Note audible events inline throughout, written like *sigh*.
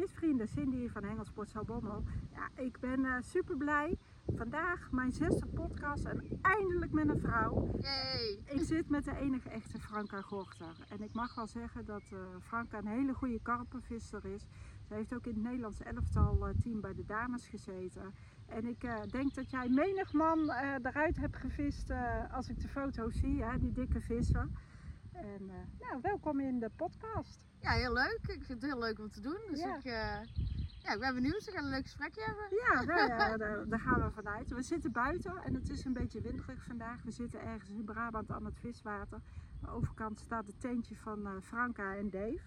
visvrienden, Cindy van Hengelsport Salbommel. Ja, ik ben eh, super blij. Vandaag mijn zesde podcast en eindelijk met een vrouw. Yay! Ik zit met de enige echte Franka Gorter. En ik mag wel zeggen dat eh, Franka een hele goede karpenvisser is. Ze heeft ook in het Nederlands elftal eh, team bij de dames gezeten. En ik denk dat jij menig man eruit hebt gevist als ik de foto's zie, hè, die dikke vissen. En eh, nou, welkom in de podcast. Ja, heel leuk. Ik vind het heel leuk om te doen. Dus Ja. ik, eh, ja, ik ben benieuwd. We gaan een leuk gesprekje hebben. Ja, nou ja, *laughs* daar, daar gaan we vanuit. We zitten buiten en het is een beetje winderig vandaag. We zitten ergens in Brabant aan het viswater. Aan de overkant staat het tentje van eh, Franka en Dave.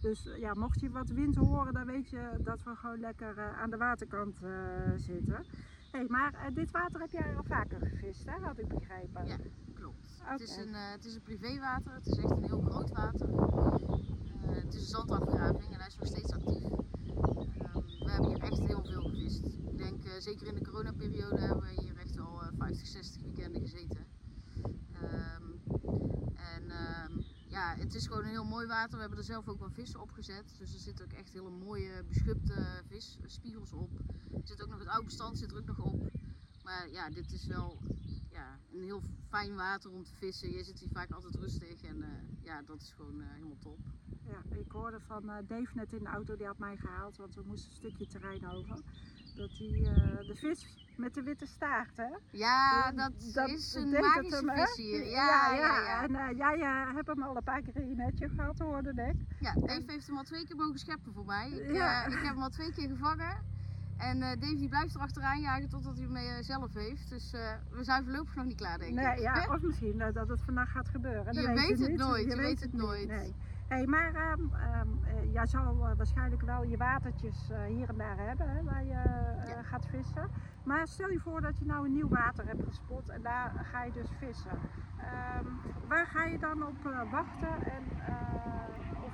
Dus ja, mocht je wat wind horen, dan weet je dat we gewoon lekker aan de waterkant zitten. Hey, maar dit water heb jij al vaker gevist, hè? had ik begrepen. Ja, Het, is een, eh, het is een privéwater. Het is echt een heel groot water. Eh, het is een zandafgraving en hij is nog steeds actief. Ehm, we hebben hier echt heel veel gevist. Ik denk, eh, zeker in de coronaperiode hebben we hier echt al eh, 50, 60 weekenden gezeten. Ehm, en ehm, ja, het is gewoon een heel mooi water. We hebben er zelf ook wel vissen op gezet. Dus er zitten ook echt hele mooie beschupte visspiegels op. Er zit ook nog het oude bestand zit er ook nog op. Maar ja, dit is wel ja, een heel fijn water om te vissen. Je zit hier vaak altijd rustig en eh, ja, dat is gewoon eh, helemaal top. Ja, ik hoorde van eh, Dave net in de auto, die had mij gehaald, want we moesten een stukje terrein over. Dat hij de vis met de witte staart, hè? Ja, dat, is een magische hem, vis hier. Ja, ja, ja. En eh, jij hebt hem al een paar keer in je netje gehad, hoorde ik. Ja, Dave heeft hem al twee keer mogen scheppen voor mij. Ik, Ja. ik heb hem al twee keer gevangen. En eh, Dave die blijft er achteraan jagen totdat hij hem eh, zelf heeft. Dus eh, we zijn voorlopig nog niet klaar, denk Nee, ik. ja, *laughs* of misschien eh, dat het vandaag gaat gebeuren. Dat Je weet het niet. nooit, je weet het nooit. Nee. Hey, maar ehm, ehm, eh, jij zal waarschijnlijk wel je watertjes hier en daar hebben hè, waar je Ja. gaat vissen. Maar stel je voor dat je nou een nieuw water hebt gespot en daar ga je dus vissen. Ehm, waar ga je dan op wachten en of,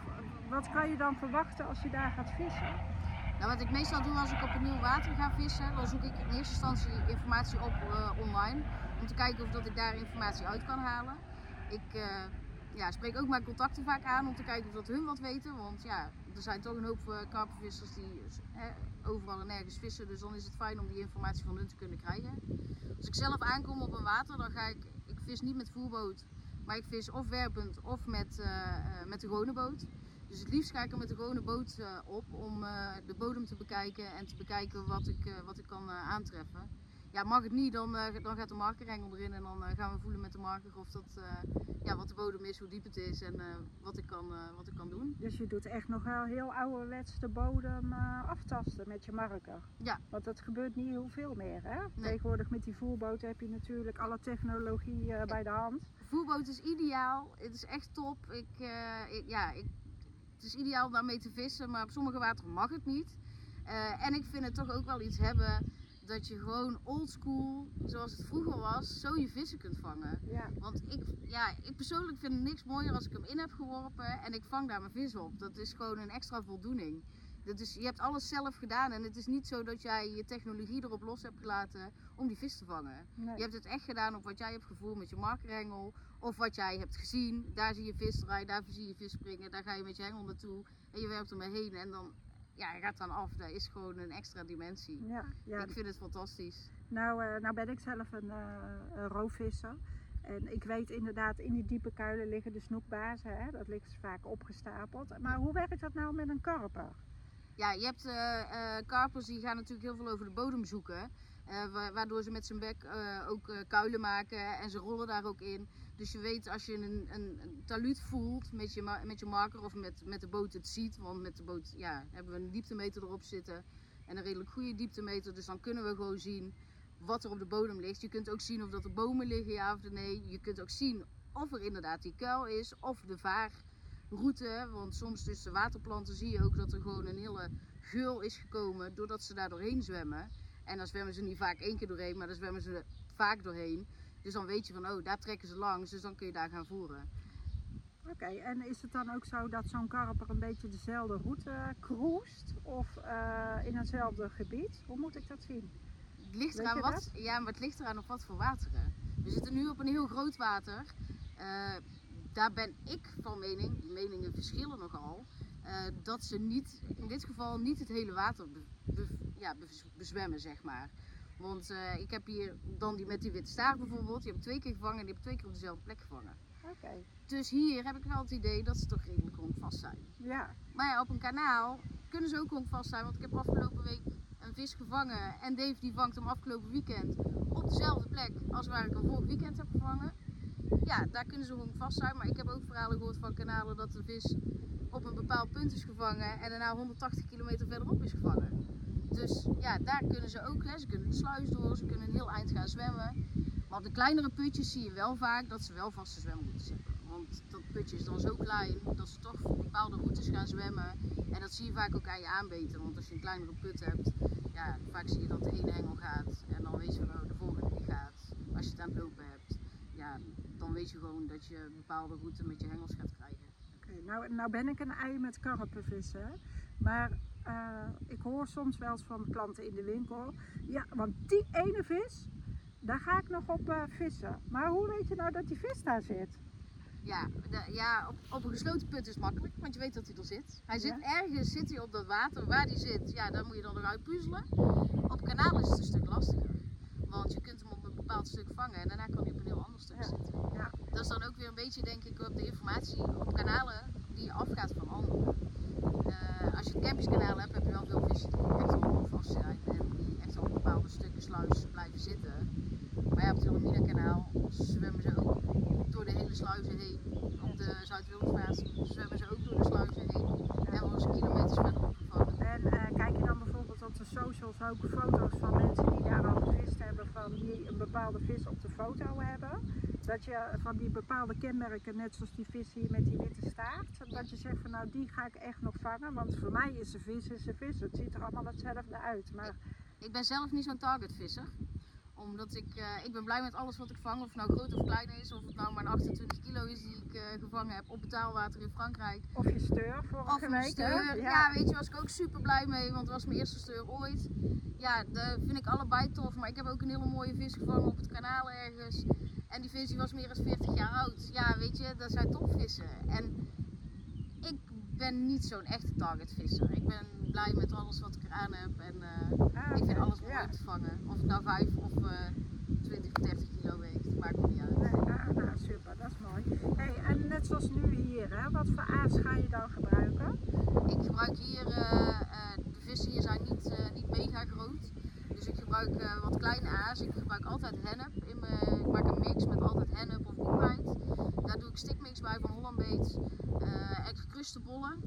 wat kan je dan verwachten als je daar gaat vissen? Nou, wat ik meestal doe als ik op een nieuw water ga vissen, dan zoek ik in eerste instantie informatie op eh, online. Om te kijken of dat ik daar informatie uit kan halen. Ik eh, ja, spreek ook mijn contacten vaak aan om te kijken of dat hun wat weten. Want ja, er zijn toch een hoop uh, karpenvissers die overal en ergens vissen. Dus dan is het fijn om die informatie van hun te kunnen krijgen. Als ik zelf aankom op een water, dan ga ik, ik vis niet met voerboot. Maar ik vis of werpend of met, met de gewone boot. Dus het liefst ga ik er met de gewone boot eh, op om eh, de bodem te bekijken en te bekijken wat ik, eh, wat ik kan aantreffen. Ja, mag het niet, dan, dan gaat de markerengel erin en dan gaan we voelen met de marker of dat, ja, wat de bodem is, hoe diep het is en wat, ik kan, wat ik kan doen. Dus je doet echt nog wel heel ouderwets de bodem aftasten met je marker. Ja. Want dat gebeurt niet heel veel meer. Hè? Tegenwoordig met die voerboot heb je natuurlijk alle technologie bij de hand. Voerboot is ideaal, het is echt top. Ik, ik- ja, ik, het is ideaal om daarmee te vissen, maar op sommige wateren mag het niet. Eh, en ik vind het toch ook wel iets hebben dat je gewoon oldschool, zoals het vroeger was, zo je vissen kunt vangen. Ja. Want ik, ja, ik persoonlijk vind het niks mooier als ik hem in heb geworpen en ik vang daar mijn vis op. Dat is gewoon een extra voldoening. Dat is, je hebt alles zelf gedaan en het is niet zo dat jij je technologie erop los hebt gelaten om die vis te vangen. Nee. Je hebt het echt gedaan op wat jij hebt gevoeld met je markerhengel of wat jij hebt gezien. Daar zie je vis draaien, daar zie je vis springen, daar ga je met je hengel naartoe en je werpt ermee heen en dan ja, je gaat dan af. Dat is gewoon een extra dimensie. Ja, ja. Ik vind het fantastisch. Nou, eh, nou ben ik zelf een, een roofvisser. En ik weet inderdaad, in die diepe kuilen liggen de snoekbazen. Hè? Dat ligt vaak opgestapeld. Maar hoe werkt dat nou met een karper? Ja, je hebt eh eh, karpers die gaan natuurlijk heel veel over de bodem zoeken. eh, wa- waardoor ze met zijn bek ook kuilen maken en ze rollen daar ook in. Dus je weet als je een, een, taluut voelt met je, met je marker of met, met de boot het ziet. Want met de boot ja, hebben we een dieptemeter erop zitten. En een redelijk goede dieptemeter. Dus dan kunnen we gewoon zien wat er op de bodem ligt. Je kunt ook zien of dat er bomen liggen, ja of nee. Je kunt ook zien of er inderdaad die kuil is of de vaarroute. Want soms tussen waterplanten zie je ook dat er gewoon een hele geul is gekomen doordat ze daar doorheen zwemmen. En dan zwemmen ze niet vaak één keer doorheen, maar dan zwemmen ze vaak doorheen. Dus dan weet je van, oh, daar trekken ze langs, dus dan kun je daar gaan voeren. Oké, en is het dan ook zo dat zo'n karper een beetje dezelfde route cruist? Of eh, in hetzelfde gebied? Hoe moet ik dat zien? Het ligt eraan wat, ja, maar het ligt eraan op wat voor wateren. We zitten nu op een heel groot water. Eh, daar ben ik van mening, die meningen verschillen nogal. eh, dat ze niet, in dit geval niet het hele water be- be- ja, bez- bezwemmen, zeg maar. Want eh, ik heb hier dan die met die witte staart bijvoorbeeld, die heb ik twee keer gevangen en die heb ik twee keer op dezelfde plek gevangen. Oké, Dus hier heb ik wel het idee dat ze toch redelijk honkvast zijn. ja. Maar ja, op een kanaal kunnen ze ook honkvast zijn, want ik heb afgelopen week een vis gevangen en Dave die vangt hem afgelopen weekend op dezelfde plek als waar ik hem vorig weekend heb gevangen. Ja, daar kunnen ze honkvast zijn, maar ik heb ook verhalen gehoord van kanalen dat de vis op een bepaald punt is gevangen en daarna 180 kilometer verderop is gevangen. Dus ja, daar kunnen ze ook, ze kunnen de sluis door, ze kunnen een heel eind gaan zwemmen. Maar op de kleinere putjes zie je wel vaak dat ze wel vaste zwemroutes hebben. Want dat putje is dan zo klein dat ze toch bepaalde routes gaan zwemmen. En dat zie je vaak ook aan je aanbeten. Want als je een kleinere put hebt, ja, vaak zie je dat de ene hengel gaat. En dan weet je wel, de volgende die gaat. Als je het aan het lopen hebt, ja, dan weet je gewoon dat je een bepaalde route met je hengels gaat krijgen. Oké, nou, nou ben ik een ei met karpen vissen, hè. maar eh, ik hoor soms wel eens van klanten in de winkel, ja, want die ene vis, daar ga ik nog op eh, vissen. Maar hoe weet je nou dat die vis daar zit? Ja, de- ja op, op een gesloten put is makkelijk, want je weet dat hij er zit. Hij zit ergens, zit hij op dat water. Waar die zit, ja, daar moet je dan eruit puzzelen. Op kanaal is het een stuk lastiger. Want je kunt hem op bepaald stuk vangen en daarna kan hij op een heel ander stuk Ja. zitten. Ja. Dat is dan ook weer een beetje, denk ik, op de informatie op kanalen die je afgaat van anderen. Eh, als je een campingskanaal hebt, heb je wel veel vissen die echt al vast zijn en die echt op bepaalde stukken sluis blijven zitten. Maar ja, op het Wilhelmina-kanaal zwemmen ze ook door de hele sluizen heen. Op de Zuid-Wildvaart zwemmen ze ook door de sluizen heen. En worden ze kilometers verderop gevangen. En eh, kijk je dan bijvoorbeeld op de socials ook foto's van mensen die die een bepaalde vis op de foto hebben? Dat je van die bepaalde kenmerken, net zoals die vis hier met die witte staart, dat je zegt van nou die ga ik echt nog vangen, want voor mij is een vis is een vis. Het ziet er allemaal hetzelfde uit. Maar Ik ben zelf niet zo'n targetvisser. Omdat ik, eh, ik ben blij met alles wat ik vang. Of het nou groot of klein is. Of het nou maar een 28 kilo is die ik eh, gevangen heb op betaalwater in Frankrijk. of je steur vorige Of week. steur. Ja. weet je, was ik ook super blij mee, want het was mijn eerste steur ooit. Ja, dat vind ik allebei tof. Maar ik heb ook een hele mooie vis gevangen op het kanaal ergens. En die vis die was meer dan 40 jaar oud. Ja, weet je, dat zijn topvissen. En ben niet zo'n echte targetvisser. Ik ben blij met alles wat ik eraan heb. En eh, Ah, ik vind alles mooi ja. te vangen. Of het nou 5 of eh 20 of 30 kilo weegt, maakt me niet uit. Nee, ah, nou, super, dat is mooi. Hey, en net zoals nu hier, hè, wat voor aas ga je dan gebruiken? Ik gebruik hier, eh, de vissen hier zijn niet, niet mega groot. Ik gebruik eh, wat kleine aas. Ik gebruik altijd hennep. In mijn, ik maak een mix met altijd hennep of boekwijd. Daar doe ik stickmix bij van Holland Baits. Eh, en gekruste bollen.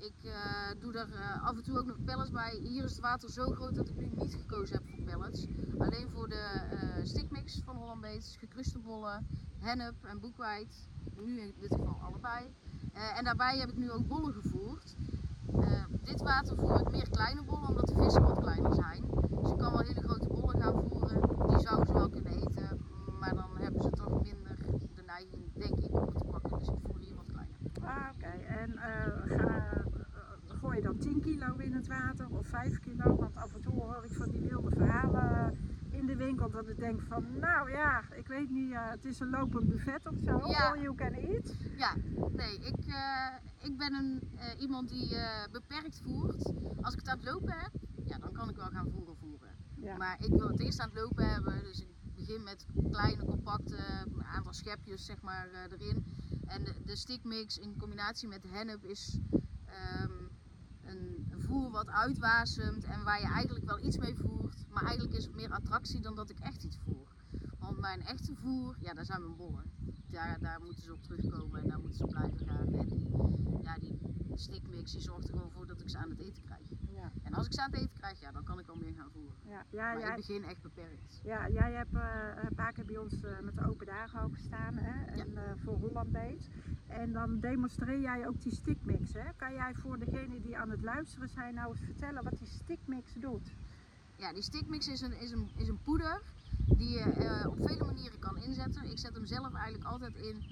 Ik eh, doe er eh, af en toe ook nog pellets bij. Hier is het water zo groot dat ik nu niet gekozen heb voor pellets. Alleen voor de eh stickmix van Holland Baits, gekruste bollen, hennep en boekwijd. Nu in dit geval allebei. Eh, en daarbij heb ik nu ook bollen gevoerd. Eh, dit water voer ik meer kleine bollen, omdat de vissen wat kleiner zijn. Dus ik kan wel hele grote bollen gaan voeren. Die zouden ze wel kunnen eten, maar dan hebben ze toch minder de neiging, denk ik, om het te pakken. Dus ik voer hier wat kleiner. Ah, oké. En eh, ga, eh, gooi je dan 10 kilo in het water of 5 kilo? Want af en toe hoor ik van die wilde verhalen in de winkel dat ik denk van, nou ja, ik weet niet, eh, het is een lopend buffet of zo. Ja. All you can eat. Ja, nee, ik, ik ben een, eh, iemand die eh, beperkt voert. Als ik het aan het lopen heb, ja, dan kan ik wel gaan voeren voeren. Ja. Maar ik wil het eerst aan het lopen hebben, dus ik begin met kleine, compacte, een aantal schepjes zeg maar eh, erin. En de, de stickmix in combinatie met hennep is ehm, een een voer wat uitwasemt en waar je eigenlijk wel iets mee voert. Maar eigenlijk is het meer attractie dan dat ik echt iets voer. Want mijn echte voer, ja, daar zijn mijn bollen. Daar, daar moeten ze op terugkomen en daar moeten ze op blijven gaan. En die, ja, die stickmix die zorgt er gewoon voor dat ik ze aan het eten krijg. Ja, En als ik ze aan het eten krijg, ja, dan kan ik wel meer gaan voeren. ja, ja, Maar jij, ik begin echt beperkt. ja, jij hebt eh, een paar keer bij ons eh, met de open dagen ook gestaan hè? En, eh, voor Holland Baits. En dan demonstreer jij ook die stickmix. Hè? Kan jij voor degenen die aan het luisteren zijn nou eens vertellen wat die stickmix doet? Ja, die stickmix is een, is een, is een poeder die je eh, op vele manieren kan inzetten. Ik zet hem zelf eigenlijk altijd in,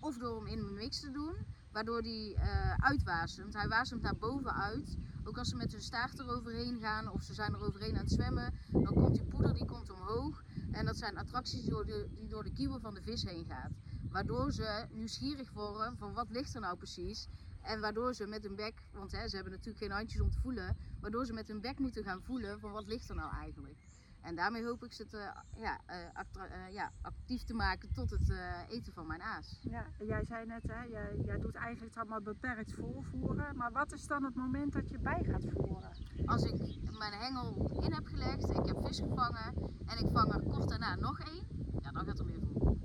of door hem in mijn mix te doen, waardoor die eh uitwasemt. Hij wasemt naar boven uit. Ook als ze met hun staart eroverheen gaan of ze zijn er overheen aan het zwemmen, dan komt die poeder die komt omhoog. En dat zijn attracties door de, die door de kieuwen van de vis heen gaat. Waardoor ze nieuwsgierig worden van wat ligt er nou precies. En waardoor ze met hun bek, want hè, ze hebben natuurlijk geen handjes om te voelen, waardoor ze met hun bek moeten gaan voelen van wat ligt er nou eigenlijk. En daarmee hoop ik ze te, ja, eh, eh, ja, actief te maken tot het eh, eten van mijn aas. Ja, en jij zei net, hè, jij, jij doet eigenlijk allemaal beperkt voorvoeren. Maar wat is dan het moment dat je bij gaat voeren? Als ik mijn hengel in heb gelegd, ik heb vis gevangen en ik vang er kort daarna nog één, ja, dan gaat er meer voeren.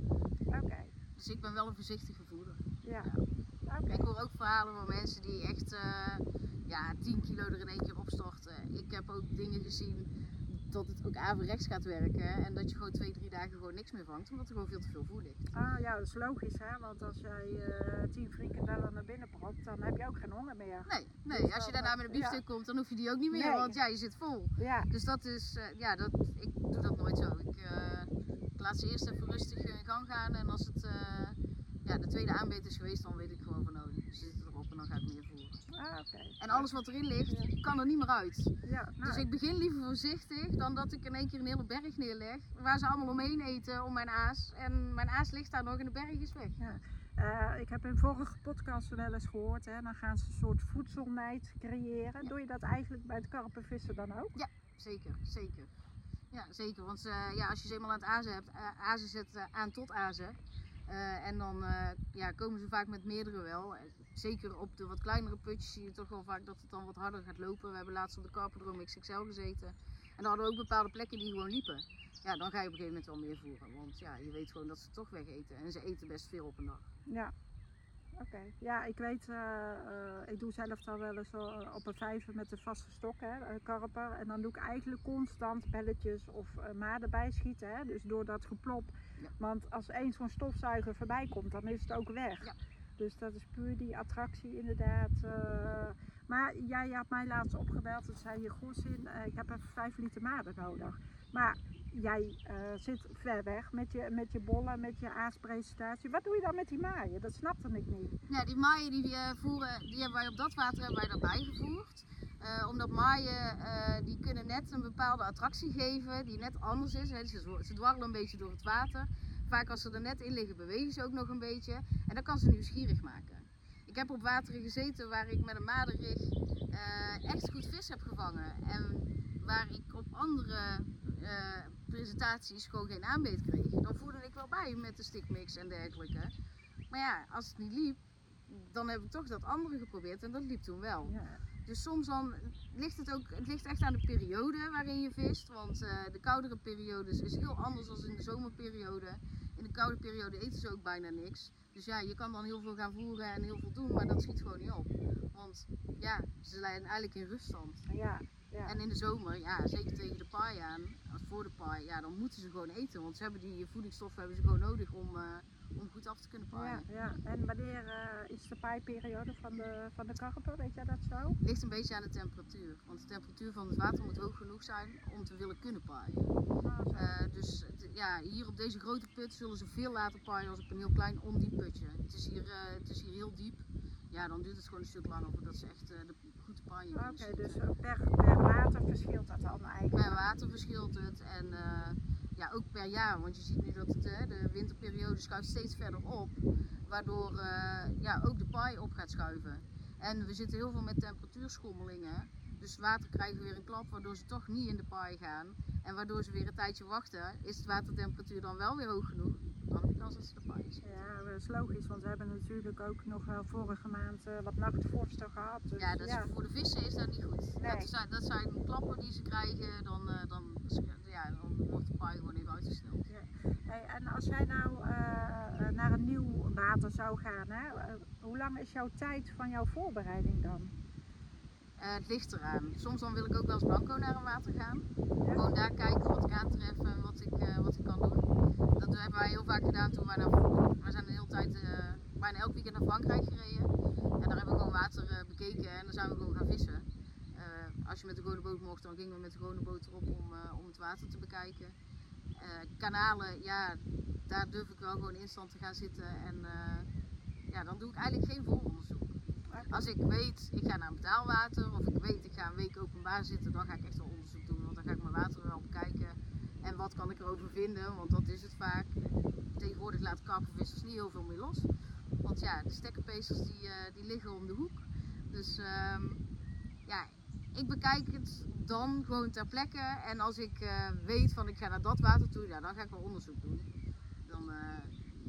Oké, Dus ik ben wel een voorzichtige voerder. ja. Ja. Ik hoor ook verhalen van mensen die echt ja, 10 kilo er in één keer opstorten. Ik heb ook dingen gezien dat het ook averechts gaat werken en dat je gewoon twee, drie dagen gewoon niks meer vangt, omdat er gewoon veel te veel voer ligt. Ah ja, dat is logisch hè, want als jij eh tien frikandellen naar binnen propt, dan heb je ook geen honger meer. Nee, nee, als je daarna met een biefstuk komt, dan hoef je die ook niet meer, Nee. want ja, je zit vol. Ja, Dus dat is, eh, ja, dat, ik doe dat nooit zo. Ik, eh, ik laat ze eerst even rustig in gang gaan en als het eh, ja, de tweede aanbeet is geweest, dan weet ik gewoon van, oh, ze zitten erop en dan ga ik meer. Ah, oké. En alles wat erin ligt, kan er niet meer uit. Ja, nou, Dus ik begin liever voorzichtig dan dat ik in één keer een hele berg neerleg. Waar ze allemaal omheen eten om mijn aas. En mijn aas ligt daar nog en de berg is weg. eh, ik heb in vorige podcast wel eens gehoord, hè, dan gaan ze een soort voedselnijd creëren. Ja. Doe je dat eigenlijk bij het karpenvissen dan ook? Zeker, zeker. Ja, zeker. Want eh, ja, als je ze eenmaal aan het azen hebt, uh, azen zet aan tot azen. En dan ja, komen ze vaak met meerdere wel. Zeker op de wat kleinere putjes zie je toch wel vaak dat het dan wat harder gaat lopen. We hebben laatst op de Carpodrome XXL gezeten. En dan hadden we ook bepaalde plekken die gewoon liepen. Ja, dan ga je op een gegeven moment wel meer voeren. Want ja, je weet gewoon dat ze toch weg eten. En ze eten best veel op een dag. Ja. Oké. Ja, ik weet, eh, eh, ik doe zelf dan wel eens eh, op een vijver met een vaste stok, hè, karper. En dan doe ik eigenlijk constant belletjes of uh, maden bijschieten, hè, dus door dat geplop. Ja. Want als één zo'n stofzuiger voorbij komt, dan is het ook weg. Ja. Dus dat is puur die attractie inderdaad. eh. maar jij had mij laatst opgebeld en zei je, goh Sin, eh, ik heb even vijf liter maden nodig. Maar jij eh, zit ver weg met je, met je bollen, met je aaspresentatie. Wat doe je dan met die maaien? Dat snapte ik niet. Ja, die maaien die we voeren, die hebben wij op dat water hebben wij erbij gevoerd. Eh, omdat maaien, die kunnen net een bepaalde attractie geven die net anders is. Ze, ze dwarrelen een beetje door het water. Vaak als ze er net in liggen bewegen ze ook nog een beetje. En dat kan ze nieuwsgierig maken. Ik heb op wateren gezeten waar ik met een madenrig eh, echt goed vis heb gevangen. En waar ik op andere eh, presentaties gewoon geen aanbeet kreeg. Dan voerde ik wel bij met de stickmix en dergelijke. Maar ja, als het niet liep, dan heb ik toch dat andere geprobeerd en dat liep toen wel. Ja. Dus soms dan ligt het ook, het ligt echt aan de periode waarin je vist. Want eh, de koudere periodes is heel anders dan in de zomerperiode. In de koude periode eten ze ook bijna niks. Dus ja, je kan dan heel veel gaan voeren en heel veel doen, maar dat schiet gewoon niet op. Want ja, ze zijn eigenlijk in ruststand. Ja, ja. En in de zomer, ja, zeker tegen de paai aan, voor de paai, ja, dan moeten ze gewoon eten. Want ze hebben die voedingsstoffen hebben ze gewoon nodig om, eh, om goed af te kunnen ja, paaien. ja. En wanneer eh, is de paaiperiode van de, van de karper? Weet jij dat zo? Ligt een beetje aan de temperatuur. Want de temperatuur van het water moet hoog genoeg zijn om te willen kunnen paaien. Ah. Eh, dus ja, hier op deze grote put zullen ze veel later paaien als op een heel klein ondiep putje. Het is hier, eh, het is hier heel diep. Ja, dan duurt het gewoon een stuk langer voordat ze echt de goede paaien Oké, dus eh, per, per water verschilt dat dan eigenlijk? Per water verschilt het en ja, ook per jaar. Want je ziet nu dat het, de winterperiode schuift steeds verder op. Waardoor eh, ja, ook de paai op gaat schuiven. En we zitten heel veel met temperatuurschommelingen. Dus water krijgen weer een klap waardoor ze toch niet in de paai gaan. En waardoor ze weer een tijdje wachten, is de watertemperatuur dan wel weer hoog genoeg. Dan heb je kans dat ze de paai zien. Ja, dat is logisch, want we hebben natuurlijk ook nog wel vorige maand eh, wat nachtvorsten gehad. Dus, Ja, dat is, voor de vissen is dat niet goed. Nee. Dat, zijn, dat zijn klappen die ze krijgen, dan, eh, dan, ja, dan wordt de paai gewoon even uitgesteld. Hey, en als jij nou eh, eh, naar een zou gaan, hè, eh, hoe lang is jouw tijd van jouw voorbereiding dan? Eh, het ligt eraan. Soms dan wil ik ook wel eens blanco naar een water gaan. Ja? Gewoon daar kijken wat ik aantref en wat ik, eh, wat ik kan doen. Dat hebben wij heel vaak gedaan toen wij naar... We zijn de hele tijd bijna elk weekend naar Frankrijk gereden. En daar hebben we gewoon water bekeken en dan zijn we gewoon gaan vissen. Als je met de gewone boot mocht, dan gingen we met de gewone boot erop om, om het water te bekijken. Eh, kanalen, ja, daar durf ik wel gewoon instant te gaan zitten. En eh, ja, dan doe ik eigenlijk geen vooronderzoek. Als ik weet, ik ga naar een betaalwater of ik weet, ik ga een week openbaar zitten, dan ga ik echt wel onderzoek doen. Want dan ga ik mijn water wel bekijken. En wat kan ik erover vinden, want dat is het vaak. Tegenwoordig laten karpenvissers niet heel veel meer los. Want ja, de stekkerpezels die, eh, die liggen om de hoek. Dus ehm, ja, ik bekijk het dan gewoon ter plekke. En als ik eh, weet van ik ga naar dat water toe, ja, dan ga ik wel onderzoek doen. Dan eh,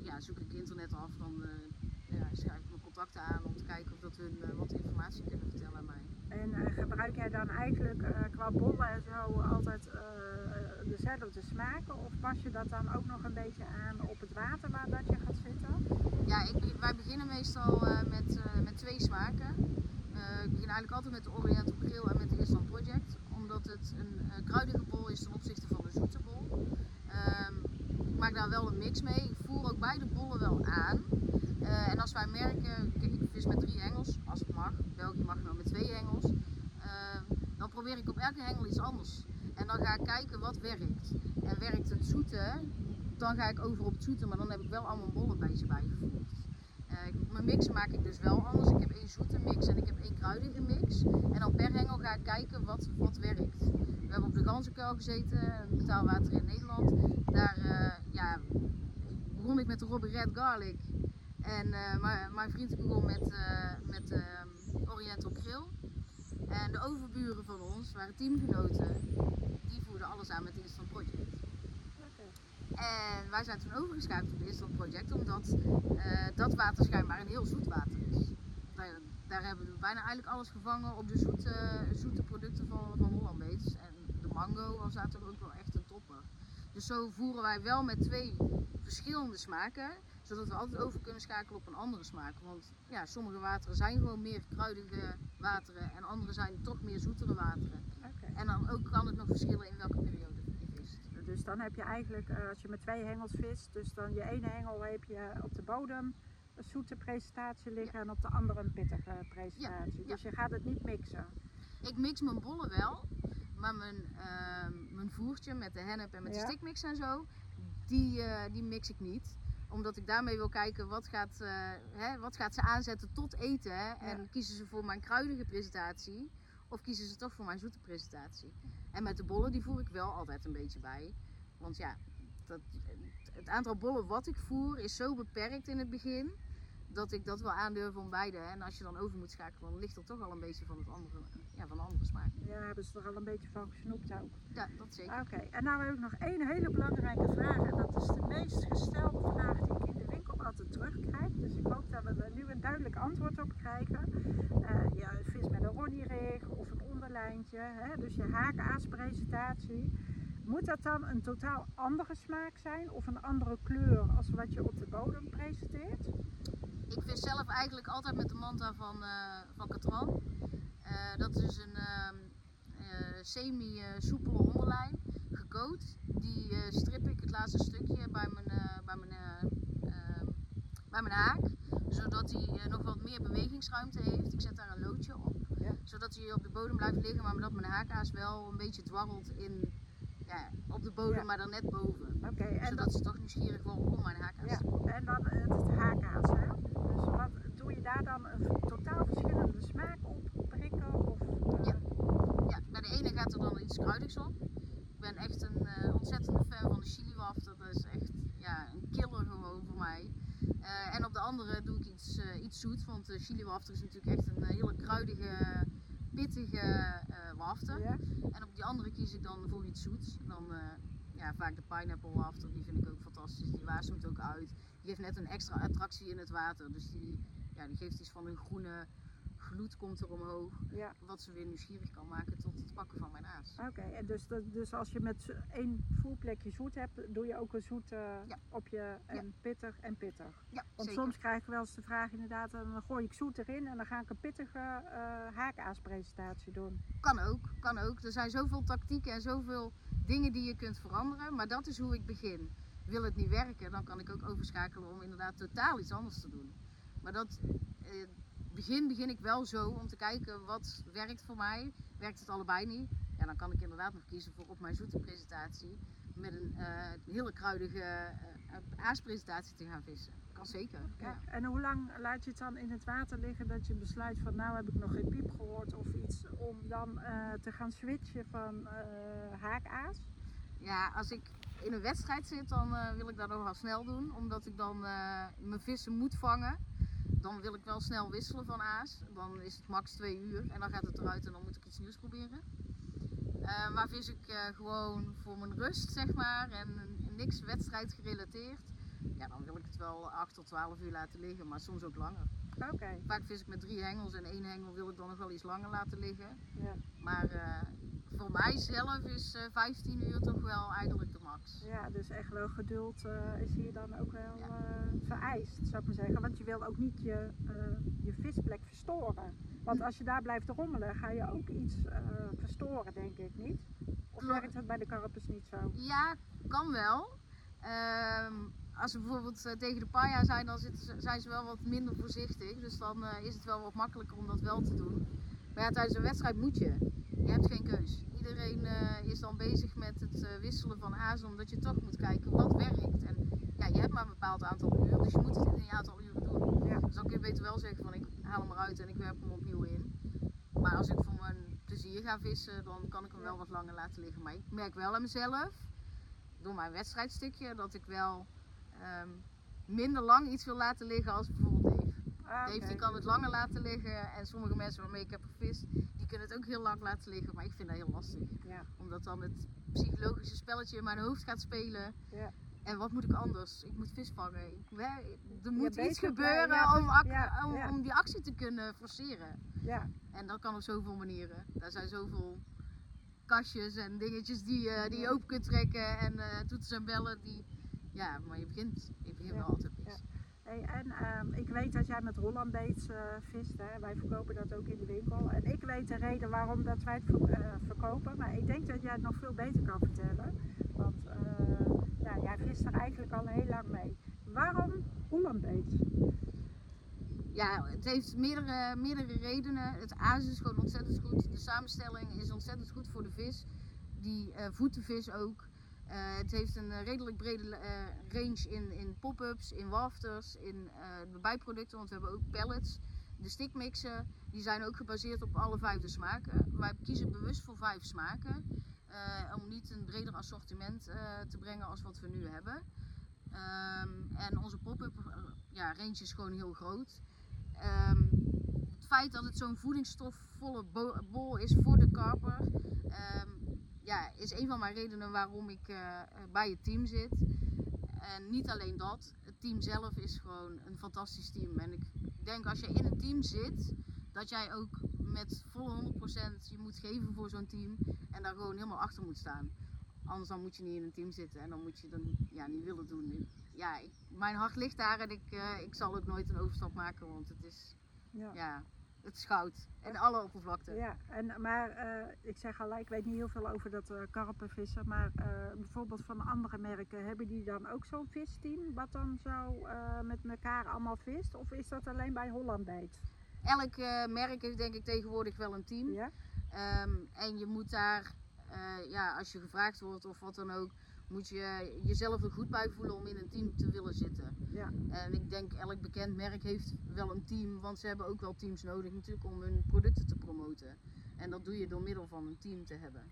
ja, zoek ik internet af, dan uh, ja, schrijf ik mijn contacten aan om te kijken of dat hun wat informatie kunnen vertellen aan mij. En gebruik jij dan eigenlijk qua bollen en zo altijd dezelfde smaken? Of pas je dat dan ook nog een beetje aan op het water waar dat je gaat zitten? Ja, ik, wij beginnen meestal met, met twee smaken. Ik begin eigenlijk altijd met de Oriental Grill en met de Island Project omdat het een uh, kruidige bol is ten opzichte van de zoete bol. Ehm, ik maak daar wel een mix mee. Ik voer ook beide bollen wel aan. Uh, en als wij merken, kijk, ik vis met drie hengels, als het mag. België mag wel met twee hengels. Uh, dan probeer ik op elke hengel iets anders. En dan ga ik kijken wat werkt. En werkt het zoete, dan ga ik over op het zoete, maar dan heb ik wel allemaal bollen een beetje bijgevoerd. Uh, mijn mix maak ik dus wel anders. Ik heb één zoete mix en ik heb één kruidige mix. En dan per hengel ga ik kijken wat, wat werkt. We hebben op de Ganzenkuil gezeten, betaalwater in Nederland. Daar uh, ja, begon ik met de Robby Red Garlic. En uh, mijn vriend begon met, met ehm, Oriental Grill. En de overburen van ons waren teamgenoten. Die voerden alles aan met Instant Project. En wij zijn toen overgeschakeld op het Instant Project, omdat uh, dat water schijnbaar een heel zoet water is. Daar, daar, hebben we bijna eigenlijk alles gevangen op de zoete, zoete producten van, van Hollandaise. En de mango was daar toch ook wel echt een topper. Dus zo voeren wij wel met twee verschillende smaken, zodat we altijd over kunnen schakelen op een andere smaak. Want ja, sommige wateren zijn gewoon meer kruidige wateren en andere zijn toch meer zoetere wateren. Okay. En dan ook kan het nog verschillen in welke periode. Dus dan heb je eigenlijk, eh, als je met twee hengels vist, dus dan je ene hengel heb je op de bodem een zoete presentatie liggen en op de andere een pittige presentatie. Dus je gaat het niet mixen. Ik mix mijn bollen wel, maar mijn, uh, mijn voertje met de hennep en met de stickmix en zo, die, uh, die mix ik niet omdat ik daarmee wil kijken wat gaat, uh, hè, wat gaat ze aanzetten tot eten. Hè? En kiezen ze voor mijn kruidige presentatie of kiezen ze toch voor mijn zoete presentatie. En met de bollen die voer ik wel altijd een beetje bij. Want ja, dat, het aantal bollen wat ik voer is zo beperkt in het begin. Dat ik dat wel aandurf om beide. En als je dan over moet schakelen, dan ligt er toch al een beetje van, het andere, ja, van de andere smaak. Ja, hebben ze er al een beetje van gesnoept ook. Ja, dat zeker. Oké, en nou heb ik nog één hele belangrijke vraag. En dat is de meest gestelde vraag die ik in de winkel altijd terugkrijg. Dus ik hoop dat we er nu een duidelijk antwoord op krijgen. Uh, ja, vis met een ronnierig of een onderlijntje. Hè? Dus je haak-aas-presentatie. Moet dat dan een totaal andere smaak zijn of een andere kleur als wat je op de bodem presenteert? Ik vis zelf eigenlijk altijd met de manta van, uh, van Catran. Uh, dat is een uh, semi-soepele onderlijn, gecoat. Die strip ik het laatste stukje bij mijn, bij mijn, bij mijn haak. Zodat hij nog wat meer bewegingsruimte heeft. Ik zet daar een loodje op. Ja. Zodat hij op de bodem blijft liggen, maar dat mijn haakaas wel een beetje dwarrelt in ja, op de bodem, maar dan net boven. Okay, Zodat dat... ze toch nieuwsgierig worden om mijn haakaas ja, En dan het, het haakaas, hè? Dus wat, doe je daar dan een totaal verschillende smaak op prikken? Of, uh... ja. ja, bij de ene gaat er dan iets kruidigs op. Ik ben echt een uh, ontzettende fan van de chili wafter. Dat is echt ja, een killer gewoon voor mij. Uh, en op de andere doe ik iets, iets zoets, want de chili wafter is natuurlijk echt een hele kruidige pittige En op die andere kies ik dan voor iets zoets. Dan uh, ja, vaak de pineapple wafter, die vind ik ook fantastisch. Die waarschuwt ook uit. Die geeft net een extra attractie in het water. Dus die, ja, die geeft iets van een groene gloed komt er omhoog. Ja. Wat ze weer nieuwsgierig kan maken tot het pakken van mijn aas. Oké, en dus, dus als je met één voelplekje zoet hebt, doe je ook een zoet uh, op je en pittig en pittig. Ja, Want soms krijg ik wel eens de vraag inderdaad, dan gooi ik zoet erin en dan ga ik een pittige uh, haakaaspresentatie doen. Kan ook, kan ook. Er zijn zoveel tactieken en zoveel dingen die je kunt veranderen, maar dat is hoe ik begin. Wil het niet werken, dan kan ik ook overschakelen om inderdaad totaal iets anders te doen. Maar dat, eh, begin begin ik wel zo om te kijken wat werkt voor mij. Werkt het allebei niet? Ja, dan kan ik inderdaad nog kiezen voor op mijn zoete presentatie met een uh, hele kruidige uh, aaspresentatie te gaan vissen. Kan zeker. Ja. En hoe lang laat je het dan in het water liggen dat je besluit van nou heb ik nog geen piep gehoord of iets om dan uh, te gaan switchen van haakaas? Ja, als ik in een wedstrijd zit dan wil ik dat nogal snel doen omdat ik dan mijn vissen moet vangen. Dan wil ik wel snel wisselen van aas. Dan is het max twee uur en dan gaat het eruit en dan moet ik iets nieuws proberen. Eh, maar vis ik eh, gewoon voor mijn rust, zeg maar, en niks wedstrijd gerelateerd, ja, dan wil ik het wel 8 tot 12 uur laten liggen, maar soms ook langer. Oké. Vaak vis ik met drie hengels en één hengel wil ik dan nog wel iets langer laten liggen. Ja. Maar eh, voor mijzelf is eh 15 uur toch wel eigenlijk de max. Ja, dus echt wel geduld eh, is hier dan ook wel Ja. eh, vereist, zou ik maar zeggen. Want je wil ook niet je, eh, je visplek verstoren. Want als je daar blijft rommelen, ga je ook iets eh, verstoren, denk ik niet. Of werkt dat bij de karpers niet zo? Ja, kan wel. Ehm, als we bijvoorbeeld eh, tegen de paia zijn, dan zitten ze, zijn ze wel wat minder voorzichtig. Dus dan eh, is het wel wat makkelijker om dat wel te doen. Maar ja, tijdens een wedstrijd moet je. Je hebt geen keus. Iedereen eh, is dan bezig met het eh, wisselen van azen, omdat je toch moet kijken wat werkt. En ja, je hebt maar een bepaald aantal uur, dus je moet het in een aantal uren doen. Ja. Dus dan kun je beter wel zeggen van ik haal hem eruit en ik werp hem opnieuw in. Maar als ik voor mijn plezier ga vissen, dan kan ik hem wel wat langer laten liggen. Maar ik merk wel aan mezelf, door mijn wedstrijdstukje, dat ik wel ehm, minder lang iets wil laten liggen als bijvoorbeeld. Ah, Dave die kan het langer laten liggen en sommige mensen waarmee ik heb gevist, die kunnen het ook heel lang laten liggen. Maar ik vind dat heel lastig. Ja. Omdat dan het psychologische spelletje in mijn hoofd gaat spelen. Ja. En wat moet ik anders? Ik moet vis vangen. Ik, er moet iets gebeuren ja, om, om, die actie te kunnen forceren. Ja. En dat kan op zoveel manieren. Daar zijn zoveel kastjes en dingetjes die, eh, die je open kunt trekken en eh toetsen en bellen. Die, ja, maar je begint, je begint wel altijd. Hey, en ehm, ik weet dat jij met Holland Baits eh, vist. Hè? Wij verkopen dat ook in de winkel. En ik weet de reden waarom dat wij het eh, verkopen. Maar ik denk dat jij het nog veel beter kan vertellen. Want eh, ja, jij vist er eigenlijk al heel lang mee. Waarom Holland Baits? Ja, het heeft meerdere, meerdere redenen. Het aas is gewoon ontzettend goed. De samenstelling is ontzettend goed voor de vis. Die de vis ook. Eh, het heeft een eh, redelijk brede eh, range in, in pop-ups, in wafters, in de bijproducten. Want we hebben ook pellets. De stickmixen, die zijn ook gebaseerd op alle vijf de smaken. Wij kiezen bewust voor vijf smaken. om niet een breder assortiment te brengen als wat we nu hebben. Ehm, en onze pop-up ja, range is gewoon heel groot. Ehm, het feit dat het zo'n voedingsstofvolle bo- bol is voor de karper, ehm, ja, is een van mijn redenen waarom ik eh, eh, bij het team zit. En niet alleen dat, het team zelf is gewoon een fantastisch team. En ik denk als je in een team zit, dat jij ook met volle 100% je moet geven voor zo'n team en daar gewoon helemaal achter moet staan. Anders dan moet je niet in een team zitten en dan moet je dan ja, niet willen doen. Ja, ik, mijn hart ligt daar en ik, eh, ik zal ook nooit een overstap maken, want het is, Ja. ja, het is goud. En alle oppervlakte. Ja, en, maar eh, ik zeg al, ik weet niet heel veel over dat eh karpenvissen, maar eh, bijvoorbeeld van andere merken, hebben die dan ook zo'n visteam wat dan zo met elkaar allemaal vist? Of is dat alleen bij Holland Bait? Elk merk heeft denk ik tegenwoordig wel een team. Ja? Ehm, en je moet daar, ja, als je gevraagd wordt of wat dan ook, moet je jezelf er goed bij voelen om in een team te willen zitten. Ja. En ik denk elk bekend merk heeft wel een team, want ze hebben ook wel teams nodig natuurlijk om hun producten te promoten. En dat doe je door middel van een team te hebben.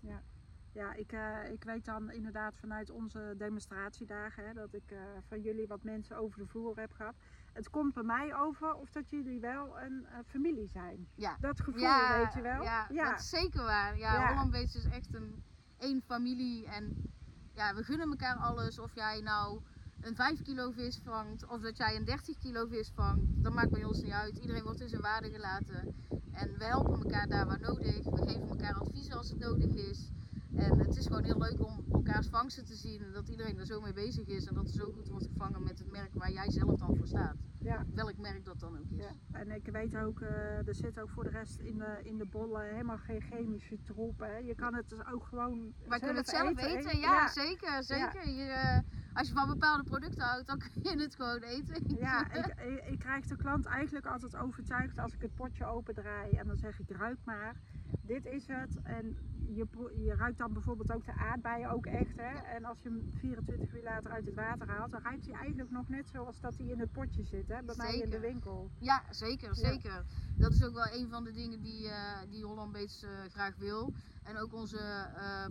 Ja, ik, eh, ik weet dan inderdaad vanuit onze demonstratiedagen hè, dat ik eh, van jullie wat mensen over de vloer heb gehad. Het komt bij mij over of dat jullie wel een eh, familie zijn. Ja. Dat gevoel, Ja, weet je wel? Ja, dat is zeker waar. Ja, Ja. Holland is echt een één familie en ja, we gunnen elkaar alles. Of jij nou een 5 kilo vis vangt of dat jij een 30 kilo vis vangt, dat maakt bij ons niet uit. Iedereen wordt in zijn waarde gelaten en we helpen elkaar daar waar nodig. We geven elkaar advies als het nodig is. En het is gewoon heel leuk om elkaars vangsten te zien en dat iedereen er zo mee bezig is en dat er zo goed wordt gevangen met het merk waar jij zelf dan voor staat. Ja. Welk merk dat dan ook is. Ja, en ik weet ook, eh, er zit ook voor de rest in de, in de bollen helemaal geen chemische troep. Hè. Je kan het dus ook gewoon Wij kunnen het zelf eten, ja, zeker, zeker. Je, eh, als je van bepaalde producten houdt, dan *laughs* kun je het gewoon eten. Ja, ik, ik, ik krijg de klant eigenlijk altijd overtuigd als ik het potje opendraai en dan zeg ik ruik maar. Dit is het. En je, je ruikt dan bijvoorbeeld ook de aardbeien ook echt. Hè? En als je hem 24 uur later uit het water haalt, dan ruikt hij eigenlijk nog net zoals dat hij in het potje zit. Hè? Bij mij in de winkel. Ja, zeker, zeker. Dat is ook wel een van de dingen die, eh, die Holland Baits eh, graag wil. En ook onze eh,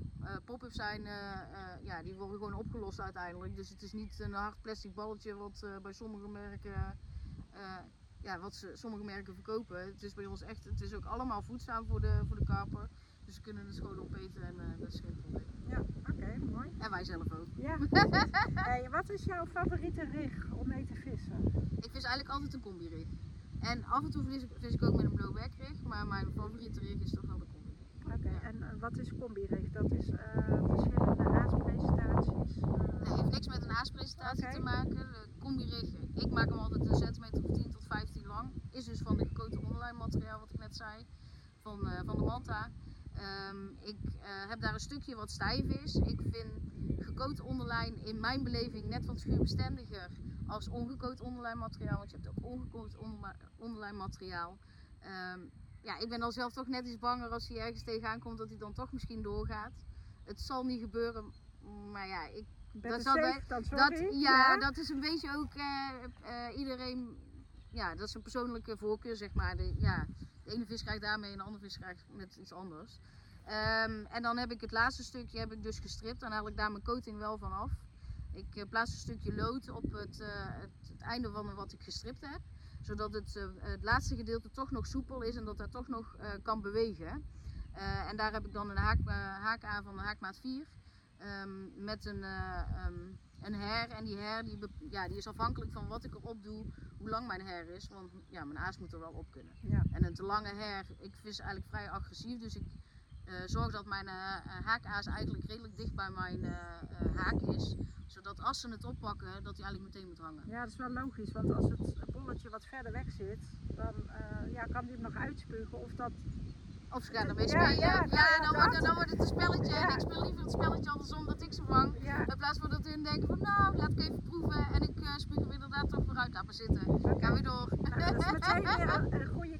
pop-ups zijn, ja, die worden gewoon opgelost uiteindelijk. Dus het is niet een hard plastic balletje wat bij sommige merken ja, wat ze, sommige merken verkopen. Het is bij ons echt, het is ook allemaal voedzaam voor de, voor de karper. Dus ze kunnen het gewoon opeten en eh, dat is geen probleem. Ja, oké, mooi. En wij zelf ook. Ja. *laughs* hey, wat is jouw favoriete rig om mee te vissen? Ik vis eigenlijk altijd een combi-rig. En af en toe vis ik, vis ik ook met een blowback rig, maar mijn favoriete rig is toch wel de combi. En uh, wat is combi-rig? Dat is uh, verschillende aaspresentaties? Uh... Nee, heeft niks met een aaspresentatie okay. te maken. De combi-rig, ik maak hem altijd een centimeter of 10 tot 15 lang. Is dus van de gekoten online materiaal wat ik net zei, van, van de Manta. Um, ik heb daar een stukje wat stijf is. Ik vind gekoot onderlijn in mijn beleving net wat schuurbestendiger als ongekoot onderlijn materiaal. Want je hebt ook ongekoot onderlijn materiaal. Um, ja, ik ben dan zelf toch net iets banger als hij ergens tegenaan komt dat hij dan toch misschien doorgaat. Het zal niet gebeuren, maar ja, ik. Dat, dat, safe, dat, dat, ja, ja, dat is een beetje ook uh, uh, iedereen. Ja, dat is een persoonlijke voorkeur, zeg maar. De, ja, de ene vis krijgt daarmee en de andere vis krijgt met iets anders. Um, en dan heb ik het laatste stukje heb ik dus gestript. Dan haal ik daar mijn coating wel van af. Ik uh, plaats een stukje lood op het, het, het einde van wat ik gestript heb zodat het, uh, het laatste gedeelte toch nog soepel is en dat dat toch nog uh, kan bewegen. Uh, en daar heb ik dan een haak, haak aan van de haakmaat 4 um, met een, um, een her. En die her die, ja, die is afhankelijk van wat ik erop doe, hoe lang mijn her is. Want ja, mijn aas moet er wel op kunnen. Ja. En een te lange her, ik vis eigenlijk vrij agressief, dus ik zorg dat mijn haakaas eigenlijk redelijk dicht bij mijn haak is zodat als ze het oppakken, dat hij eigenlijk meteen moet hangen. Ja, dat is wel logisch, want als het bolletje wat verder weg zit, dan ja, kan hij hem nog uitspugen of dat... Of ze gaan ermee spelen. Ja, ja, ja dan, wordt, dan wordt het een spelletje. En ik speel liever het spelletje andersom dat ik ze vang. In plaats van dat hun denken van nou, laat ik even proeven. En ik uh, spuug hem inderdaad toch weer uit. Laat maar zitten. Okay. Gaan we door. Nou, dat is meteen weer een, een goede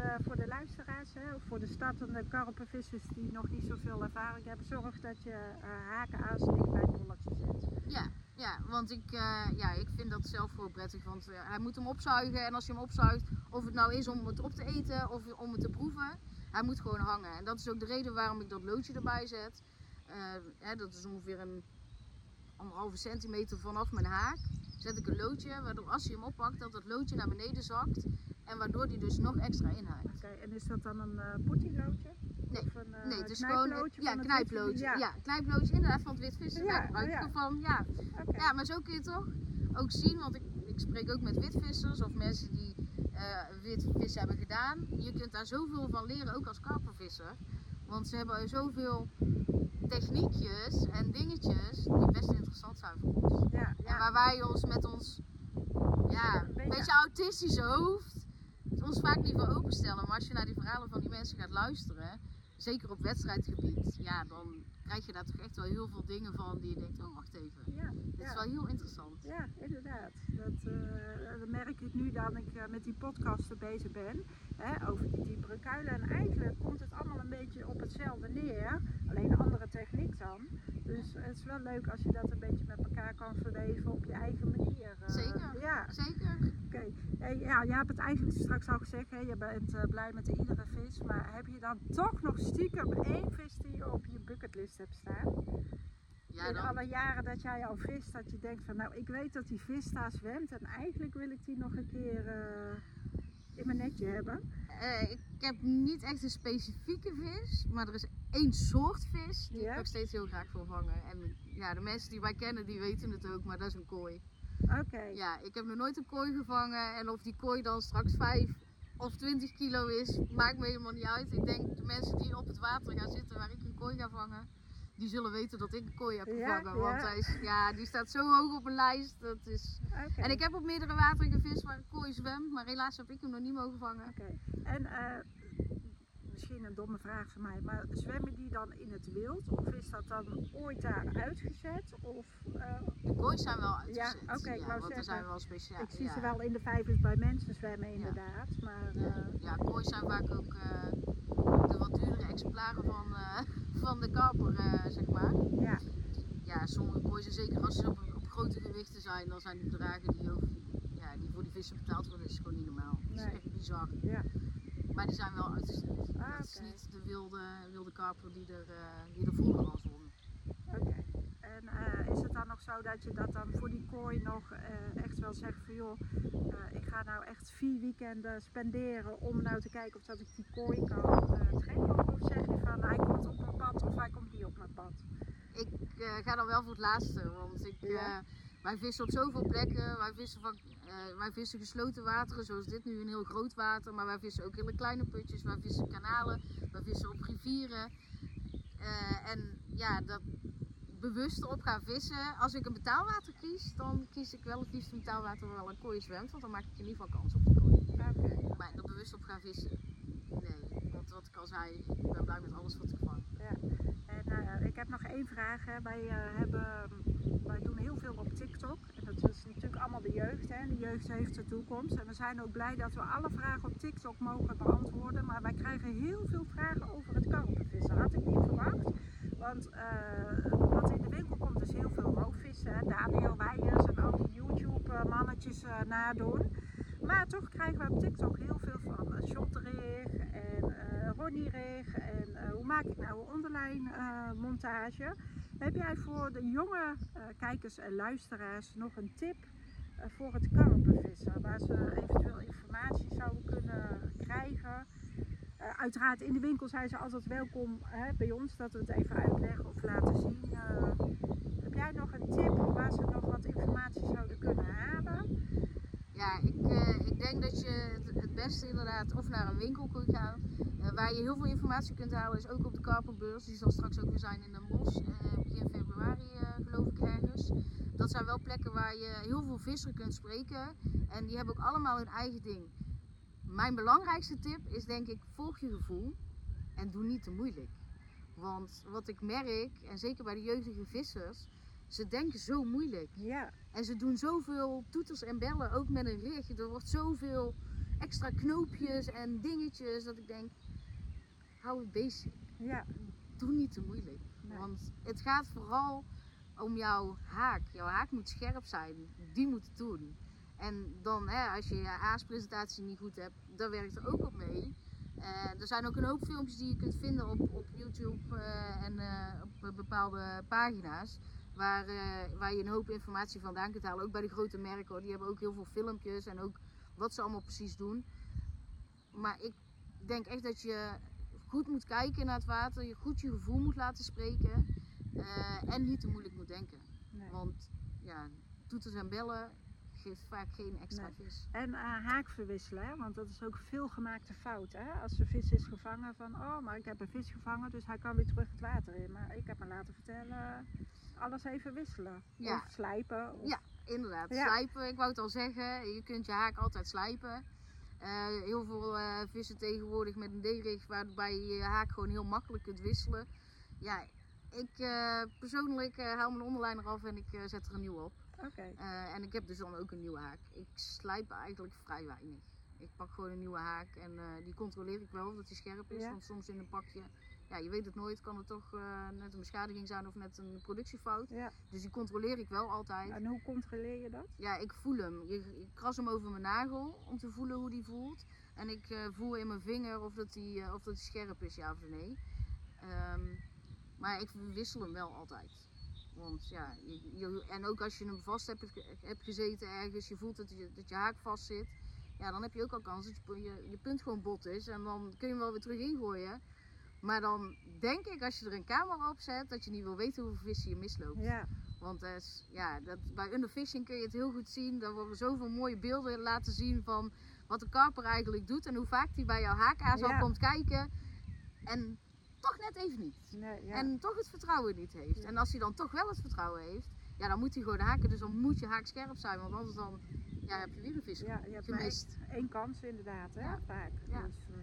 de, voor de luisteraars. Hè, voor de startende karpenvissers die nog niet zoveel ervaring hebben. Zorg dat je uh, haken aan dicht bij het bolletje zit. Ja, ja want ik, uh, ja, ik vind dat zelf gewoon prettig. Want hij moet hem opzuigen. En als je hem opzuigt, of het nou is om het op te eten of om het te proeven, hij moet gewoon hangen. En dat is ook de reden waarom ik dat loodje erbij zet. Hè, dat is ongeveer een anderhalve centimeter vanaf mijn haak. Zet ik een loodje, waardoor als je hem oppakt, dat dat loodje naar beneden zakt. En waardoor die dus nog extra inhaakt. Oké, okay, en is dat dan een uh, poetieloodje? Nee, of een, uh, nee, het is gewoon ja, knijploodje. Ja. ja, knijploodje inderdaad van het witvissen. Ja, daar gebruik ik van. Ja. Okay. ja, maar zo kun je toch ook zien, want ik, ik spreek ook met witvissers of mensen die uh, witvis hebben gedaan. Je kunt daar zoveel van leren, ook als karpervisser. Want ze hebben zoveel techniekjes en dingetjes die best interessant zijn voor ons. Ja, ja. En waar wij ons met ons ja, een beetje autistische hoofd ons vaak niet openstellen. Maar als je naar die verhalen van die mensen gaat luisteren, zeker op wedstrijdgebied, ja, dan krijg je daar toch echt wel heel veel dingen van die je denkt, oh wacht even. Ja, Dit ja. is wel heel interessant. Ja, inderdaad. Dat, uh, dat merk ik nu dat ik uh, met die podcasten bezig ben. Hè, over die diepere kuilen. En eigenlijk komt het allemaal een beetje op hetzelfde neer. Alleen een andere techniek dan. Dus het is wel leuk als je dat een beetje met elkaar kan verweven op je eigen manier. Uh, zeker, ja. zeker. Oké, okay. ja, je hebt het eigenlijk straks al gezegd, hè? je bent blij met iedere vis. Maar heb je dan toch nog stiekem één vis die je op je bucketlist hebt staan? Ja, in dan... alle jaren dat jij al vist, dat je denkt van nou, ik weet dat die vis daar zwemt en eigenlijk wil ik die nog een keer uh, in mijn netje hebben. Uh, ik heb niet echt een specifieke vis, maar er is één soort vis die Ja? ik nog steeds heel graag wil vangen. En ja, de mensen die wij kennen, die weten het ook, maar dat is een kooi. Oké. Ja, ik heb nog nooit een kooi gevangen en of die kooi dan straks 5 of 20 kilo is, maakt me helemaal niet uit. Ik denk de mensen die op het water gaan zitten waar ik een kooi ga vangen, die zullen weten dat ik een kooi heb Ja, gevangen. Want ja. hij is, ja, die staat zo hoog op een lijst. Dat is... En ik heb op meerdere wateren gevist waar een kooi zwemt, maar helaas heb ik hem nog niet mogen vangen. En eh, misschien een domme vraag van mij, maar zwemmen die dan in het wild? Of is dat dan ooit daar uitgezet? Of, eh, De koois zijn wel uitgezet. Ja, oké, ik wou want er zijn wel speciaal. ik zie ja. ze wel in de vijvers bij mensen zwemmen inderdaad. Maar Ja, eh, ja koois zijn vaak ook de wat duurdere exemplaren van, eh, van de karper, eh, zeg maar. ja, Ja, sommige koois, en zeker als ze op, op grote gewichten zijn, dan zijn die bedragen die, ja, die voor die vissen betaald worden, is gewoon niet normaal. Dat is Nee. echt bizar. ja. Maar die zijn wel uitgezet. Ah, dat is niet de wilde, wilde karper die er, eh, die er vroeger al zwom. Oké. En En eh, is het dan nog zo dat je dat dan voor die kooi nog eh, echt wel zegt van joh, eh, ik ga nou echt vier weekenden spenderen om nou te kijken of dat ik die kooi kan eh, trekken? Of zeg je van hij komt op mijn pad of hij komt niet op mijn pad? Ik eh, ga dan wel voor het laatste, want ik, Ja. eh, wij vissen op zoveel plekken. Wij vissen, van, eh, wij vissen gesloten wateren, zoals dit nu een heel groot water. Maar wij vissen ook hele kleine putjes. Wij vissen kanalen, wij vissen op rivieren. Eh, en ja, dat bewust erop gaan vissen. Als ik een betaalwater kies, dan kies ik wel het liefst een betaalwater waar wel een kooi zwemt. Want dan maak ik in ieder geval kans op de kooi. Oké. Maar er bewust op gaan vissen, nee. Want wat ik al zei, ik ben blij met alles wat ik vang. En eh, ik heb nog één vraag. Hè. Wij, eh, hebben, wij doen heel veel op TikTok. En dat is natuurlijk allemaal de jeugd. Hè. De jeugd heeft de toekomst. En we zijn ook blij dat we alle vragen op TikTok mogen beantwoorden. Maar wij krijgen heel veel vragen over het karpenvissen. Had ik niet verwacht. Want eh, in de winkel komt is heel veel roofvissen. Daniel Weijers en al die YouTube-mannetjes eh, nadoen. Maar toch krijgen we op TikTok heel veel van uh, Shotterig en eh Ronnie Rig en eh, hoe maak ik nou een onderlijn eh, montage. Heb jij voor de jonge eh, kijkers en luisteraars nog een tip eh, voor het karpenvissen? Waar ze eventueel informatie zouden kunnen krijgen? Eh, uiteraard in de winkel zijn ze altijd welkom hè, bij ons dat we het even uitleggen of laten zien. Eh, heb jij nog een tip waar ze nog wat informatie zouden kunnen halen? Ja, ik, eh, ik denk dat je het, beste inderdaad of naar een winkel kunt gaan. waar je heel veel informatie kunt halen is ook op de Karpenbeurs. Die zal straks ook weer zijn in Den Bosch. begin februari geloof ik ergens. Dat zijn wel plekken waar je heel veel vissers kunt spreken. En die hebben ook allemaal hun eigen ding. Mijn belangrijkste tip is denk ik volg je gevoel. En doe niet te moeilijk. Want wat ik merk, en zeker bij de jeugdige vissers, ze denken zo moeilijk. Ja, En ze doen zoveel toeters en bellen, ook met een rig. Er wordt zoveel extra knoopjes en dingetjes dat ik denk, hou het basic. ja, Doe niet te moeilijk. Nee. Want het gaat vooral om jouw haak. Jouw haak moet scherp zijn. Die moet het doen. En dan, hè, als je je aaspresentatie niet goed hebt, daar werkt er ook op mee. Eh, er zijn ook een hoop filmpjes die je kunt vinden op, op YouTube eh, en eh, op bepaalde pagina's. Waar, waar je een hoop informatie vandaan kunt halen. Ook bij de grote merken hoor. Die hebben ook heel veel filmpjes en ook wat ze allemaal precies doen. Maar ik denk echt dat je goed moet kijken naar het water. Je goed je gevoel moet laten spreken. en niet te moeilijk moet denken. nee. Want ja, toeters en bellen geeft vaak geen extra Nee. vis. En eh, haak verwisselen, hè? want dat is ook veel gemaakte fout. Hè? Als de vis is gevangen van, oh, maar ik heb een vis gevangen, dus hij kan weer terug het water in. Maar ik heb me laten vertellen, alles even wisselen. Ja. Of slijpen. Of... Ja. Inderdaad, Ja. slijpen. Ik wou het al zeggen, je kunt je haak altijd slijpen. Eh, heel veel eh, vissen tegenwoordig met een D-rig waarbij je je haak gewoon heel makkelijk kunt wisselen. Ja, ik persoonlijk haal mijn onderlijn eraf en ik zet er een nieuwe op. Oké. Eh, en ik heb dus dan ook een nieuwe haak. Ik slijp eigenlijk vrij weinig. Ik pak gewoon een nieuwe haak en eh, die controleer ik wel dat die scherp is. Ja. Want soms in een pakje, ja, je weet het nooit, kan het toch eh, net een beschadiging zijn of net een productiefout. Ja. Dus die controleer ik wel altijd. En hoe controleer je dat? Ja, ik voel hem. Ik kras hem over mijn nagel om te voelen hoe die voelt. En ik voel in mijn vinger of dat die, of dat die scherp is, ja of nee. Ehm, maar ik wissel hem wel altijd. Want ja, je, je- en ook als je hem vast hebt, hebt gezeten ergens, je voelt dat je, dat je haak vast zit. Ja, dan heb je ook al kans dat je, je, je punt gewoon bot is. En dan kun je hem wel weer terug ingooien. Maar dan denk ik, als je er een camera op zet, dat je niet wil weten hoeveel vissen je misloopt. Ja. Want ja, dat, bij underfishing kun je het heel goed zien. Daar worden zoveel mooie beelden laten zien van wat de karper eigenlijk doet. En hoe vaak hij bij jouw haakaas al Ja. komt kijken. En toch net even niet. Nee, ja. En toch het vertrouwen niet heeft. En als hij dan toch wel het vertrouwen heeft, ja, dan moet hij gewoon haken. Dus dan moet je haak scherp zijn. Want anders dan ja, heb je weer een vis ja, je hebt gemist. één, één kans inderdaad, hè? Ja. vaak. Ja. Dus, eh,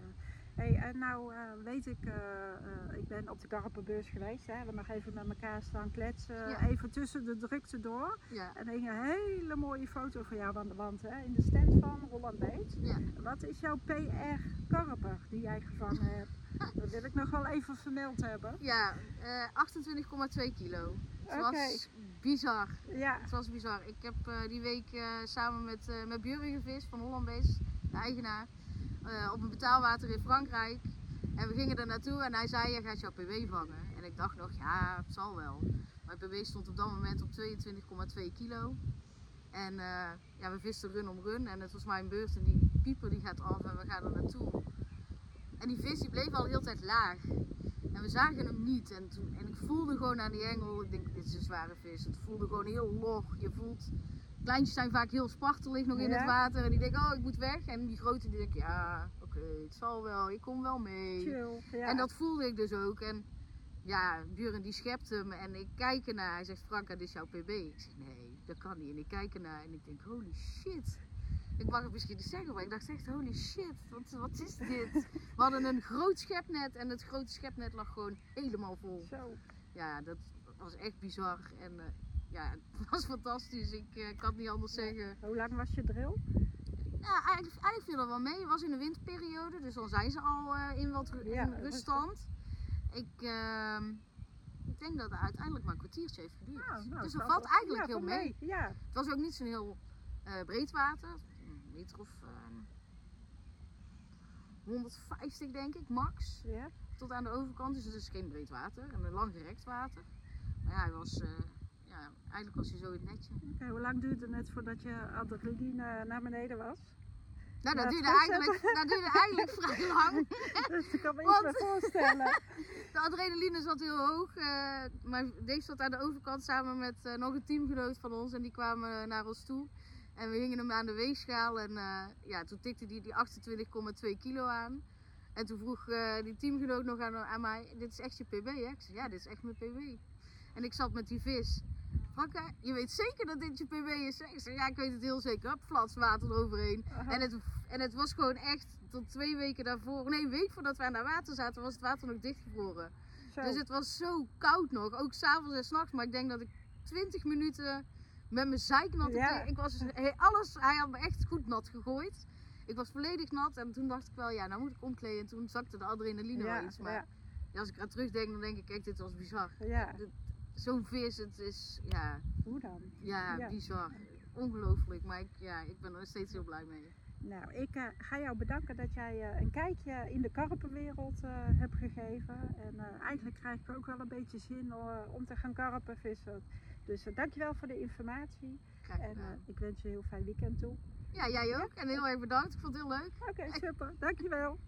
hey, en nou eh, weet ik, eh, ik ben op de karpenbeurs geweest. Hè? We nog even met elkaar staan kletsen. Even tussen de drukte door. En hing een hele mooie foto van jou aan de wand hè? in de stand van Holland Beet. Wat is jouw PR karper die jij gevangen hebt? Dat wil ik nog wel even vermeld hebben. Ja, eh 28,2 kilo. Het was bizar. Ja, Het was bizar. Ik heb eh, die week eh, samen met, eh met Björn gevist van Hollandbeest, de eigenaar, eh, op een betaalwater in Frankrijk. En we gingen er naartoe en hij zei, je gaat jouw PB vangen. En ik dacht nog, ja, het zal wel. Mijn PB stond op dat moment op 22,2 kilo. En eh, ja, we visten run om run en het was mijn beurt en die pieper die gaat af en we gaan er naartoe. En die vis die bleef al de hele tijd laag. En we zagen hem niet. En, toen, en ik voelde gewoon aan die engel, ik denk dit is een zware vis. Het voelde gewoon heel log. Je voelt, kleintjes zijn vaak heel spartelig nog in het water. En die denken, oh ik moet weg. En die grote die denken, ja oké, het zal wel, ik kom wel mee. Chill. Ja. En dat voelde ik dus ook. En ja, Buren die schept hem en ik kijk ernaar. Hij zegt, Franka, dit is jouw PB. Ik zeg, nee, dat kan niet. En ik kijk ernaar en ik denk, holy shit. Ik mag het misschien niet zeggen, maar ik dacht echt, holy shit, wat, wat is dit? We hadden een groot schepnet en het grote schepnet lag gewoon helemaal vol. Zo. Ja, dat was echt bizar. En eh, ja, het was fantastisch. Ik eh, kan het niet anders zeggen. Hoe lang was je drill? Ja, eigenlijk, eigenlijk viel dat wel mee. Het was in de winterperiode, dus dan zijn ze al eh, in wat ru- Ja, in rustig. ruststand. Ik, ehm, ik denk dat het uiteindelijk maar een kwartiertje heeft geduurd. Nou, nou, dus dat valt eigenlijk ja, heel mee. Ja. Het was ook niet zo'n heel breed water. Of ehm, 150 denk ik, max. ja. Tot aan de overkant, dus het is geen breed water. En een lang gerekt water. Maar ja, hij was, eh, ja, eigenlijk was hij zo in het netje. Hoe lang duurde het voordat je adrenaline naar beneden was? Nou, dat duurde, eigenlijk, dat duurde eigenlijk *laughs* vrij lang. Dus ik kan me iets voorstellen. *laughs* De adrenaline zat heel hoog. eh, maar Dave zat aan de overkant samen met eh, nog een teamgenoot van ons. En die kwamen naar ons toe. En we hingen hem aan de weegschaal. En eh, ja, toen tikte hij die 28,2 kilo aan. En toen vroeg eh, die teamgenoot nog aan, aan mij: Dit is echt je PB, hè? Ik zei: Ja, dit is echt mijn PB. En ik zat met die vis. Franka, je weet zeker dat dit je PB is? hè?" Ik zei: Ja, ik weet het heel zeker. Hop, flats water eroverheen. En het, en het was gewoon echt tot twee weken daarvoor. Nee, een week voordat we aan het water zaten, was het water nog dichtgevroren. Zo. Dus het was zo koud nog, ook s'avonds en s'nachts. Maar ik denk dat ik 20 minuten met mijn Ja. kleding- Ik was he- alles, hij had me echt goed nat gegooid. Ik was volledig nat en toen dacht ik wel, ja, nou moet ik omkleden. En toen zakte de adrenaline ja, wel iets. Maar ja, als ik eraan terugdenk, dan denk ik, kijk, dit was bizar. ja. Zo'n vis, het is, ja, Hoe dan? ja, bizar. Ongelooflijk, maar ik, ja, ik ben er steeds heel blij mee. Nou, ik eh, ga jou bedanken dat jij eh, een kijkje in de karpenwereld eh, hebt gegeven. En eigenlijk krijg ik ook wel een beetje zin om te gaan karpen vissen. Dus eh, dankjewel voor de informatie. En eh, ik wens je een heel fijn weekend toe. Ja, jij ook. En heel erg bedankt. Ik vond het heel leuk. Oké, super. Dankjewel.